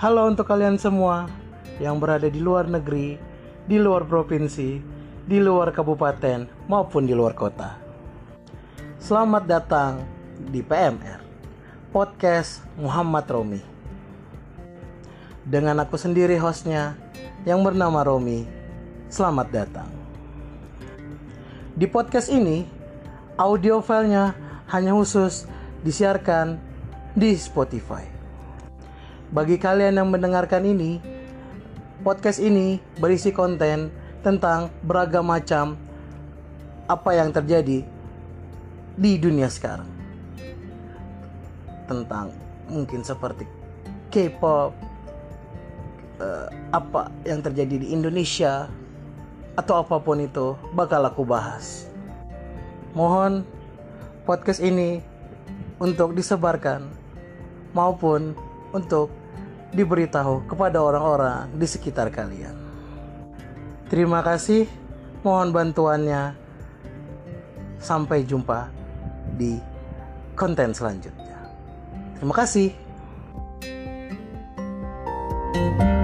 Halo untuk kalian semua yang berada di luar negeri, di luar provinsi, di luar kabupaten, maupun di luar kota. Selamat datang di PMR, Podcast Muhammad Romi. Dengan aku sendiri hostnya yang bernama Romi, selamat datang. Di podcast ini, audio filenya hanya khusus disiarkan di Spotify. Bagi kalian yang mendengarkan ini, podcast ini berisi konten tentang beragam macam apa yang terjadi di dunia sekarang. Tentang mungkin seperti K-pop, eh, apa yang terjadi di Indonesia, atau apa pun itu bakal aku bahas. Mohon podcast ini untuk disebarkan maupun untuk diberitahu kepada orang-orang di sekitar kalian. Terima kasih, mohon bantuannya. Sampai jumpa di konten selanjutnya. Terima kasih. thank you